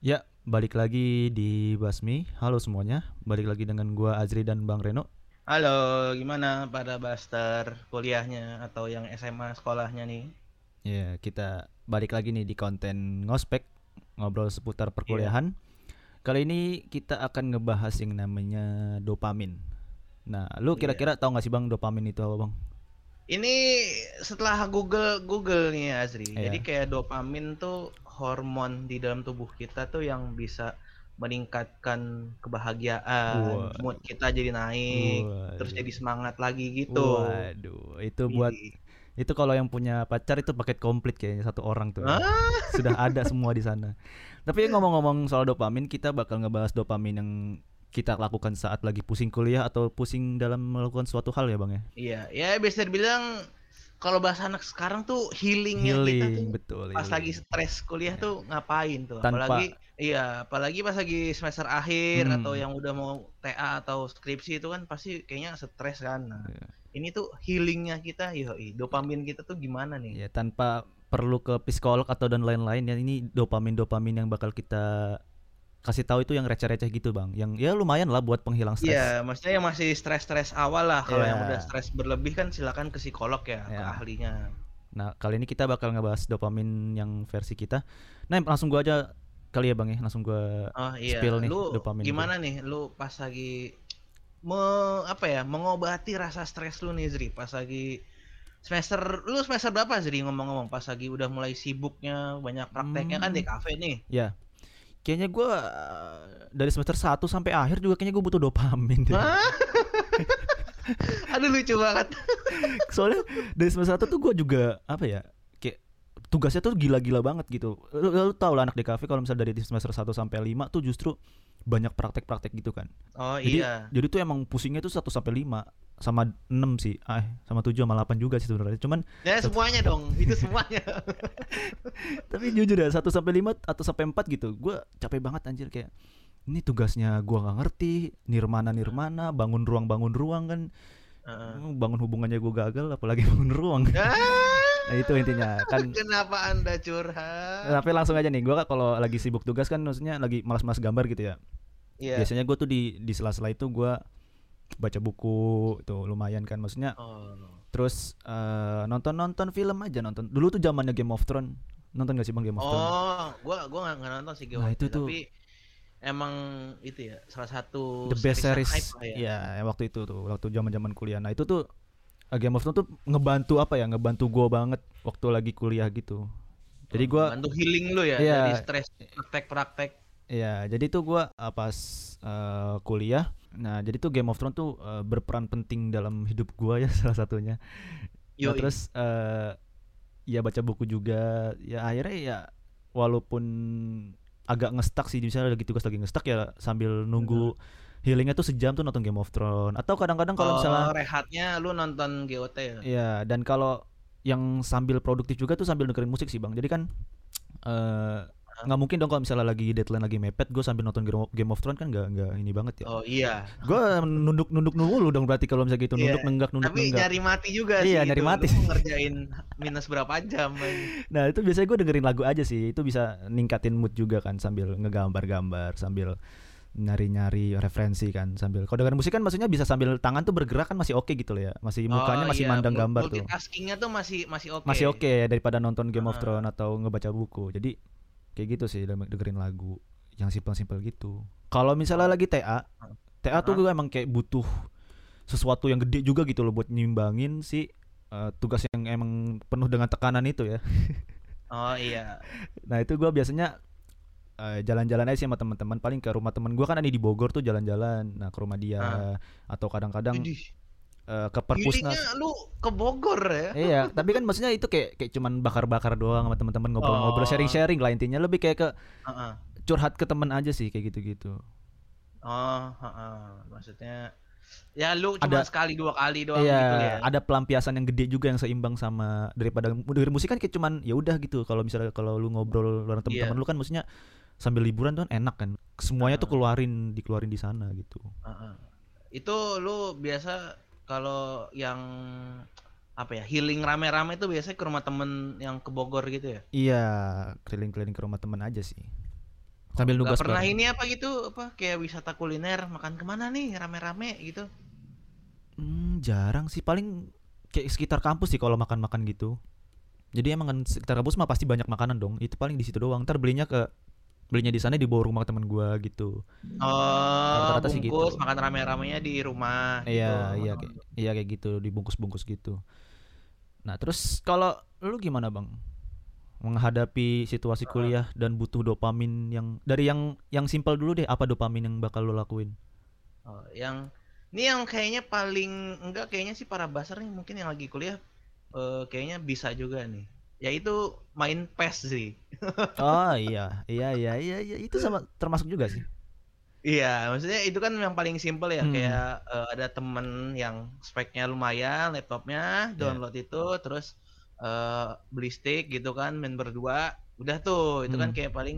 Ya, balik lagi di Basmi. Halo semuanya, balik lagi dengan gua Azri dan Bang Reno. Halo, gimana pada Buster kuliahnya atau yang SMA sekolahnya nih? Ya, kita balik lagi nih di konten ngospek ngobrol seputar perkuliahan. Kali ini kita akan ngebahas yang namanya dopamin. Nah, lu Iya. kira-kira tahu nggak sih Bang dopamin itu apa, Bang? Ini setelah Google Google nih Azri. Iya. Jadi kayak dopamin tuh hormon di dalam tubuh kita tuh yang bisa meningkatkan kebahagiaan, Wah. mood kita jadi naik, terus Waduh. jadi semangat lagi gitu. Waduh, itu buat itu kalau yang punya pacar itu paket komplit kayaknya satu orang tuh. Hah? Sudah ada semua di sana. Tapi ngomong-ngomong soal dopamin, kita bakal ngebahas dopamin yang kita lakukan saat lagi pusing kuliah atau pusing dalam melakukan suatu hal ya, Bang ya. Iya, ya bisa dibilang kalau bahasa anak sekarang tuh healingnya kita tuh Healing, betul. pas healing. lagi stres kuliah tuh ngapain tuh Tanpa- apalagi iya apalagi pas lagi semester akhir Hmm. atau yang udah mau TA atau skripsi itu kan pasti kayaknya stres kan nah, Iya. ini tuh healingnya kita yoi dopamin kita tuh gimana nih Ya, tanpa perlu ke psikolog atau dan lain-lain ya ini dopamin-dopamin yang bakal kita kasih tahu itu yang receh-receh gitu, Bang. Yang ya lumayan lah buat penghilang stres. Iya, maksudnya yang masih stres-stres awal lah. Kalau yang Iya. udah stres berlebih kan silakan ke psikolog ya, ke Iya. ahlinya. Nah, kali ini kita bakal ngebahas dopamin yang versi kita. Nah, langsung gua aja kali ya, Bang ya. Langsung gua Oh iya, Spill nih lu dopamin gimana nih? Lu pas lagi me apa ya, mengobati rasa stres lu nih Zri, pas lagi semester lu semester berapa Zri ngomong-ngomong pas lagi udah mulai sibuknya banyak prakteknya kan di Hmm. kafe nih. Ya. Kayaknya gua eh, dari semester 1 sampai akhir juga kayaknya gue butuh dopamin deh. Aduh lucu banget. Soalnya dari semester 1 tuh gue juga apa ya? Tugasnya tuh gila-gila banget gitu. Lu, lu tau lah anak kafe kalau misalnya dari semester 1 sampai 5 tuh justru banyak praktek-praktek gitu kan. Oh Jadi iya. jadi tuh emang pusingnya tuh 1 sampai 5 sama 6 sih. Ah, sama 7 sama 8 juga sih sebenarnya. Cuman Ya semuanya dong, itu semuanya. tapi jujur ya 1 sampai 5 atau sampai 4 gitu. Gua capek banget anjir kayak ini tugasnya gua nggak ngerti, nirmana nirmana, bangun ruang bangun ruang kan. Heeh. bangun hubungannya gue gagal apalagi bangun ruang Ah, nah itu intinya kan Kenapa Anda curhat? tapi langsung aja nih gue kalau lagi sibuk tugas kan maksudnya lagi malas-malas gambar gitu ya Iya. biasanya gue tuh di di sela-sela itu gue baca buku itu lumayan kan maksudnya Oh. terus eh, nonton-nonton film aja nonton dulu tuh zamannya Game of Thrones nonton gak sih bang Game of Thrones Oh, gua gua nggak nonton sih Game Nah, of itu Thrones, tuh. tapi emang itu ya salah satu the best series ya. ya waktu itu tuh waktu zaman-zaman kuliah nah itu tuh Game of Thrones tuh ngebantu apa ya ngebantu gue banget waktu lagi kuliah gitu jadi gue bantu healing lu ya Iya. dari stres praktek-praktek. Iya, jadi tuh gua uh, pas uh, kuliah, nah jadi tuh Game of Thrones tuh uh, berperan penting dalam hidup gua ya salah satunya. Nah, terus uh, ya baca buku juga, ya akhirnya ya walaupun agak ngestak sih, misalnya lagi tugas lagi ngestak ya sambil nunggu healingnya tuh sejam tuh nonton Game of Thrones. Atau kadang-kadang kalau oh, misalnya, rehatnya lu nonton GOT ya. ya dan kalau yang sambil produktif juga tuh sambil dengerin musik sih bang. Jadi kan eh, nggak mungkin dong kalau misalnya lagi deadline lagi mepet, gue sambil nonton Game of- of Thrones kan nggak nggak ini banget ya. Oh iya. Gue nunduk nunduk dulu dong berarti kalau misalnya gitu Iya. nunduk nenggak nunduk Tapi nenggak. nyari mati juga Iya, sih. nyari itu. mati. Lu ngerjain minus berapa jam? man. Nah itu biasanya gue dengerin lagu aja sih. Itu bisa ningkatin mood juga kan sambil ngegambar-gambar sambil nyari-nyari referensi kan sambil kalau dengerin musik kan maksudnya bisa sambil tangan tuh bergerak kan masih oke gitu loh ya masih mukanya Oh, masih iya, mandang gambar tuh Multitaskingnya tuh masih masih oke. masih oke ya daripada nonton Game of Ah. Thrones atau ngebaca buku jadi kayak gitu sih denger- dengerin lagu yang simpel-simpel gitu. Kalau misalnya lagi TA TA tuh gue emang kayak butuh sesuatu yang gede juga gitu loh buat nyimbangin si eh, tugas yang emang penuh dengan tekanan itu ya. Oh iya. nah itu gue biasanya eh, jalan-jalan aja sih sama teman-teman. Paling ke rumah teman gue kan ada di Bogor tuh jalan-jalan. Nah ke rumah dia. Ah. atau kadang-kadang Eh, ke perpusnas lu ke Bogor ya? Iya, tapi kan maksudnya itu kayak kayak cuman bakar-bakar doang sama teman-teman ngobrol-ngobrol, Oh. sharing-sharing lah intinya lebih kayak ke Heeh. curhat ke temen aja sih kayak gitu-gitu. Oh, heeh. maksudnya ya lu cuma Ada- sekali dua kali doang iya, gitu ya. ada pelampiasan yang gede juga yang seimbang sama daripada dengerin musik kan kayak cuman ya udah gitu. Kalau misalnya kalau lu ngobrol bareng teman-teman Iya. lu kan maksudnya sambil liburan tuh kan enak kan. Semuanya tuh Ah. keluarin dikeluarin di sana gitu. Heeh. Itu lu biasa kalau yang apa ya healing rame-rame itu biasanya ke rumah temen yang ke Bogor gitu ya? Iya, keliling-keliling ke rumah temen aja sih. Sambil Nggak nugas pernah bareng. ini apa gitu apa kayak wisata kuliner makan ke mana nih rame-rame gitu. Hmm, jarang sih paling kayak sekitar kampus sih kalau makan-makan gitu. Jadi emang kan sekitar kampus mah pasti banyak makanan dong. Itu paling di situ doang. Ntar belinya ke belinya di sana dibawa rumah teman gua gitu. Oh, Rata-rata sih gitu. makan rame-ramenya di rumah gitu. Iya, iya kayak iya kayak gitu dibungkus-bungkus gitu. Nah, terus kalau lu gimana, Bang? Menghadapi situasi kuliah dan butuh dopamin yang dari yang yang simpel dulu deh, apa dopamin yang bakal lu lakuin? Oh, yang ini yang kayaknya paling enggak kayaknya sih para basar nih mungkin yang lagi kuliah eh, kayaknya bisa juga nih. Yaitu main PES sih. Oh iya, iya iya iya iya itu sama termasuk juga sih. Iya, maksudnya itu kan yang paling simpel ya, Hmm. kayak eh, ada temen yang speknya lumayan, laptopnya Iya. download itu, terus eh, beli stick gitu kan, main berdua, udah tuh, itu kan Hmm. kayak paling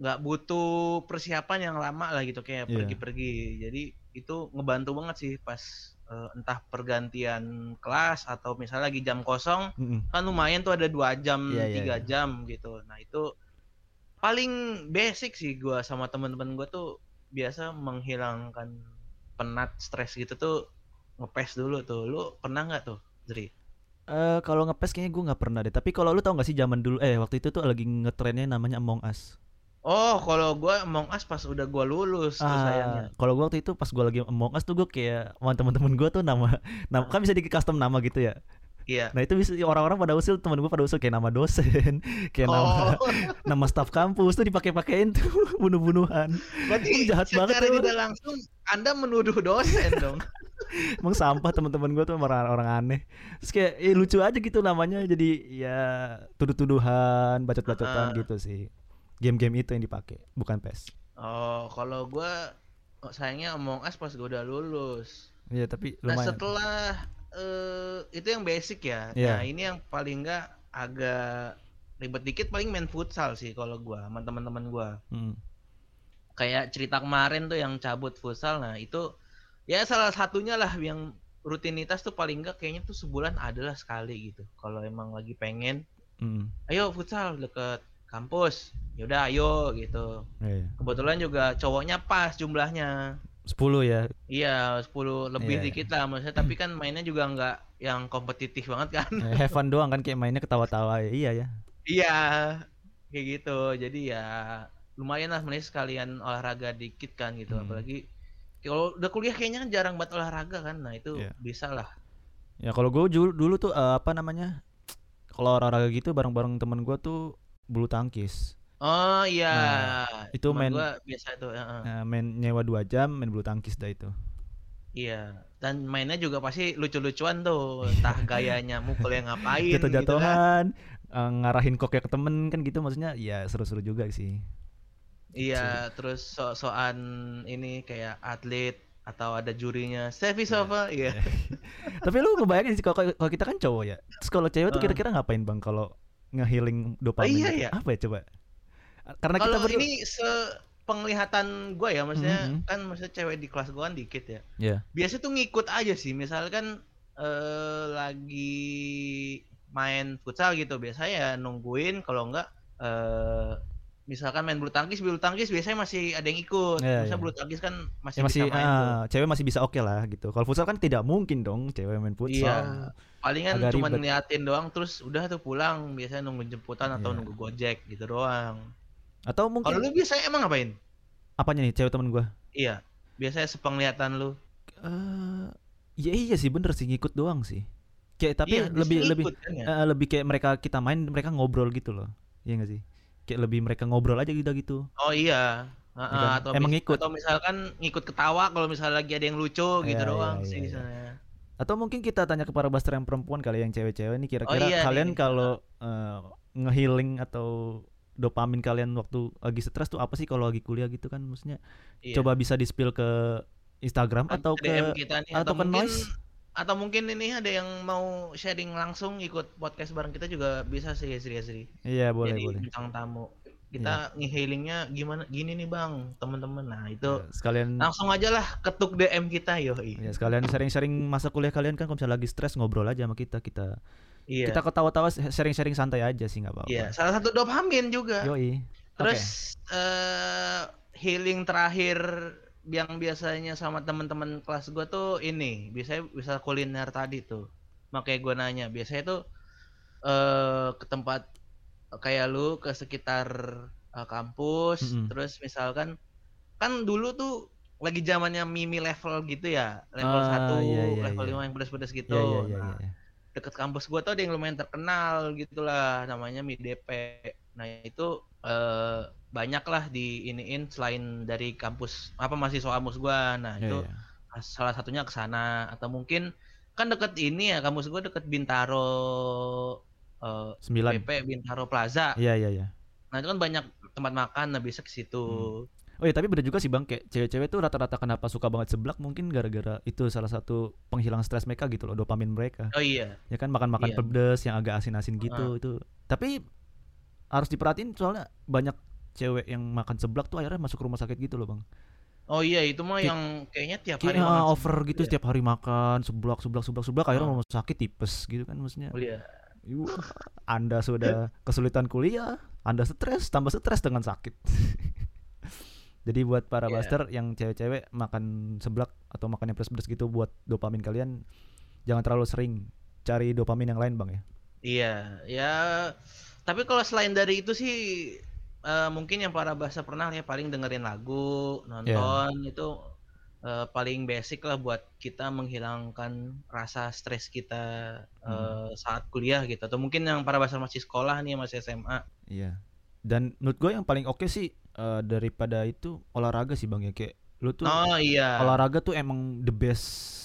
nggak butuh persiapan yang lama lah gitu, kayak Iya. pergi-pergi. Jadi itu ngebantu banget sih pas eh, entah pergantian kelas atau misalnya lagi jam kosong, Mm-mm. kan lumayan tuh ada dua jam, Iya, iya, tiga iya. jam gitu. Nah itu paling basic sih gua sama teman-teman gua tuh biasa menghilangkan penat stres gitu tuh ngepes dulu tuh. Lu pernah nggak tuh, Zri? Eh kalau ngepes kayaknya gue nggak pernah deh. Tapi kalau lu tau gak sih zaman dulu eh waktu itu tuh lagi ngetrennya namanya Among Us. Oh, kalau gua Among Us pas udah gua lulus tuh sayangnya. Ah, kalau gua waktu itu pas gua lagi Among Us tuh gue kayak sama teman-teman gua tuh nama, nama kan bisa di custom nama gitu ya. Iya. Nah itu bisa orang-orang pada usul temen gue pada usul kayak nama dosen, kayak nama Oh, nama staf kampus tuh dipakai-pakein tuh bunuh-bunuhan. berarti jahat banget secara tuh. tidak langsung Anda menuduh dosen dong. Emang sampah teman-teman gue tuh orang orang aneh. Terus kayak eh, lucu aja gitu namanya jadi ya tuduh-tuduhan, bacot-bacotan Ah. gitu sih. Game-game itu yang dipakai, bukan PES. Oh, kalau gua oh, sayangnya Among Us pas gua udah lulus. Iya tapi Nah lumayan. setelah eh, itu yang basic ya. Iya. Nah ini yang paling enggak agak ribet dikit paling main futsal sih kalau gua sama teman-teman gua. Hmm. Kayak cerita kemarin tuh yang cabut futsal. Nah itu ya salah satunya lah yang rutinitas tuh paling enggak kayaknya tuh sebulan adalah sekali gitu. Kalau emang lagi pengen, Hmm. ayo futsal deket kampus. Yaudah ayo gitu. Iya. Kebetulan juga cowoknya pas jumlahnya. 10 ya. Iya, 10 lebih Iya, iya. dikit lah maksudnya, tapi kan mainnya juga nggak yang kompetitif banget kan. Eh, have fun doang kan kayak mainnya ketawa-tawa ya. Iya ya. Iya, kayak gitu. Jadi ya lumayan lah sebenarnya sekalian olahraga dikit kan gitu. Hmm. Apalagi kalau udah kuliah kayaknya kan jarang banget olahraga kan. Nah, itu Iya. bisa lah. Ya kalau gue dulu, dulu tuh eh, apa namanya? Kalau olahraga gitu bareng-bareng temen gue tuh bulu tangkis. Oh iya, Nah, itu Teman main- gua biasa tuh, heeh. Nah, main nyewa 2 jam main bulu tangkis dah itu. Iya. Dan mainnya juga pasti lucu-lucuan tuh. Entah gayanya mukul yang ngapain gitu kan. Jatuh-jatuhan, eh, ngarahin koknya ke temen kan gitu maksudnya ya seru-seru juga sih. Iya, terus so-soan ini kayak atlet atau ada jurinya. Iya. Sova, iya. Tapi lu ngebayangin sih kalau kita kan cowok ya. Terus kalau cewek tuh Heeh. kira-kira ngapain Bang kalau ngehealing dopamin iya, gitu? iya. Apa ya coba? Karena kita Kalau berdua ini sepenglihatan gue ya, maksudnya Mhm. kan maksudnya cewek di kelas gue kan dikit ya. Iya. Biasa tuh ngikut aja sih, misalkan eh, lagi main futsal gitu, biasanya ya nungguin kalau enggak eh misalkan main bulu tangkis, bulu tangkis biasanya masih ada yang ikut. Iya, Misalnya iya. bulu tangkis kan masih, Ya masih bisa main tuh. ah, cewek masih bisa oke lah gitu. Kalau futsal kan tidak mungkin dong cewek main futsal. Iya. Palingan cuma ribet. ngeliatin doang terus udah tuh pulang biasanya nunggu jemputan atau Iya. nunggu gojek gitu doang. Atau Kalau mungkin lu biasanya emang ngapain? apanya nih cewek temen gua? Iya, biasanya sepenglihatan lu. Eh, ya iya sih bener sih ngikut doang sih. Kayak tapi Iya, lebih lebih ikut kan ya? eh, lebih kayak mereka kita main mereka ngobrol gitu loh. Iya gak sih? Kayak lebih mereka ngobrol aja gitu gitu. Oh iya. Iya kan? atau Emang mis- ngikut. atau misalkan ngikut ketawa kalau misalnya lagi ada yang lucu gitu Iya, doang iya, sih iya, iya. misalnya. Atau mungkin kita tanya ke para baster yang perempuan kali yang cewek-cewek nih kira-kira Oh iya kalian nih. kalau eh, ngehealing atau dopamin kalian waktu lagi stres tuh apa sih kalau lagi kuliah gitu kan maksudnya Iya. coba bisa di-spill ke Instagram Kan atau DM ke kita nih, atau ke mungkin noise atau mungkin ini ada yang mau sharing langsung ikut podcast bareng kita juga bisa sih Sri Sri. Iya boleh Jadi boleh. bintang tamu. Kita nge-healingnya gimana gini nih Bang, teman-teman. Nah, itu Ya, sekalian langsung aja lah ketuk DM kita yoi. ya sekalian sharing-sharing masa kuliah kalian kan kalau misalnya lagi stres ngobrol aja sama kita kita Iya. kita ketawa-tawa sharing-sharing santai aja sih nggak apa-apa. Iya, salah satu dopamin juga. Yoi. Terus eh healing terakhir yang biasanya sama teman-teman kelas gua tuh ini, biasanya bisa kuliner tadi tuh. Makanya gua nanya, biasanya tuh eh ke tempat kayak lu ke sekitar eh, kampus, Mm-mm. terus misalkan kan dulu tuh lagi zamannya mimi level gitu ya, level Ah, 1, iya, iya, level iya. 5 yang pedas-pedas gitu. Iya iya iya Nah, iya. deket kampus gua tuh ada yang lumayan terkenal gitulah namanya mie DP. Nah itu eh, banyak lah di iniin selain dari kampus apa mahasiswa kampus gua. Nah Iya, itu iya. salah satunya ke sana atau mungkin kan deket ini ya kampus gua deket Bintaro eh, Sembilan. BP Bintaro Plaza. Iya iya iya. Nah itu kan banyak tempat makan, nah bisa ke situ. Oh iya tapi bener juga sih bang kayak cewek-cewek tuh rata-rata kenapa suka banget seblak mungkin gara-gara itu salah satu penghilang stres mereka gitu loh dopamin mereka Oh iya, ya kan makan-makan Iya. pedes yang agak asin-asin gitu itu tapi harus diperhatiin soalnya banyak cewek yang makan seblak tuh akhirnya masuk rumah sakit gitu loh bang oh iya itu mah Ki- yang kayaknya tiap hari makan over seblak gitu ya. setiap hari makan seblak seblak seblak seblak akhirnya Ah. rumah sakit tipes gitu kan maksudnya Oh iya. Anda sudah kesulitan kuliah anda stres tambah stres dengan sakit jadi buat para Iya. buster yang cewek-cewek makan seblak atau makan yang pedas-pedas gitu buat dopamin kalian jangan terlalu sering cari dopamin yang lain bang ya Iya, ya. Tapi kalau selain dari itu sih eh, mungkin yang para bahasa pernah ya paling dengerin lagu, nonton itu eh, paling basic lah buat kita menghilangkan rasa stres kita eh, saat kuliah gitu. Atau mungkin yang para bahasa masih sekolah nih masih SMA. Iya. Dan menurut gue yang paling oke sih eh, daripada itu olahraga sih bang ya kayak lu tuh Oh iya. olahraga tuh emang the best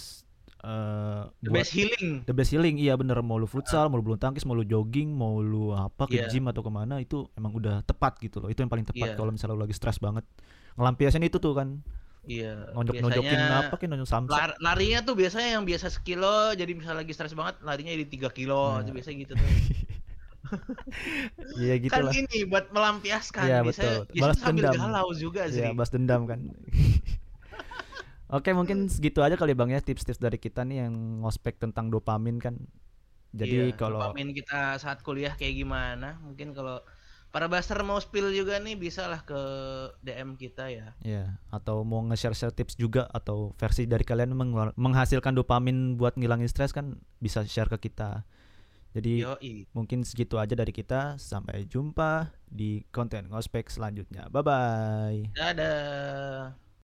eh, The buat best healing. the best healing iya bener mau lu futsal mau lu bulu tangkis mau lu jogging mau lu apa ke Iya. gym atau ke mana itu emang udah tepat gitu loh itu yang paling tepat Iya. kalau misalnya lu lagi stres banget ngelampiasin itu tuh kan Iya. nonjok nonjokin apa kayak nonjok samsak lar- larinya tuh biasanya yang biasa sekilo jadi misalnya lagi stres banget larinya jadi 3 kilo Nah. itu biasanya gitu tuh. iya gitu kan lah ini buat melampiaskan Iya, betul. biasanya Balas sambil dendam. galau juga sih. Iya, balas dendam kan. Oke, mungkin segitu aja kali Bang ya tips-tips dari kita nih yang ngospek tentang dopamin kan. Jadi Iya, kalau dopamin kita saat kuliah kayak gimana? Mungkin kalau para baster mau spill juga nih bisa lah ke DM kita ya. ya atau mau nge-share-share tips juga atau versi dari kalian menghasilkan dopamin buat ngilangin stres kan bisa share ke kita. Jadi Yoi. mungkin segitu aja dari kita. Sampai jumpa di konten ngospek selanjutnya. Bye bye. Dadah.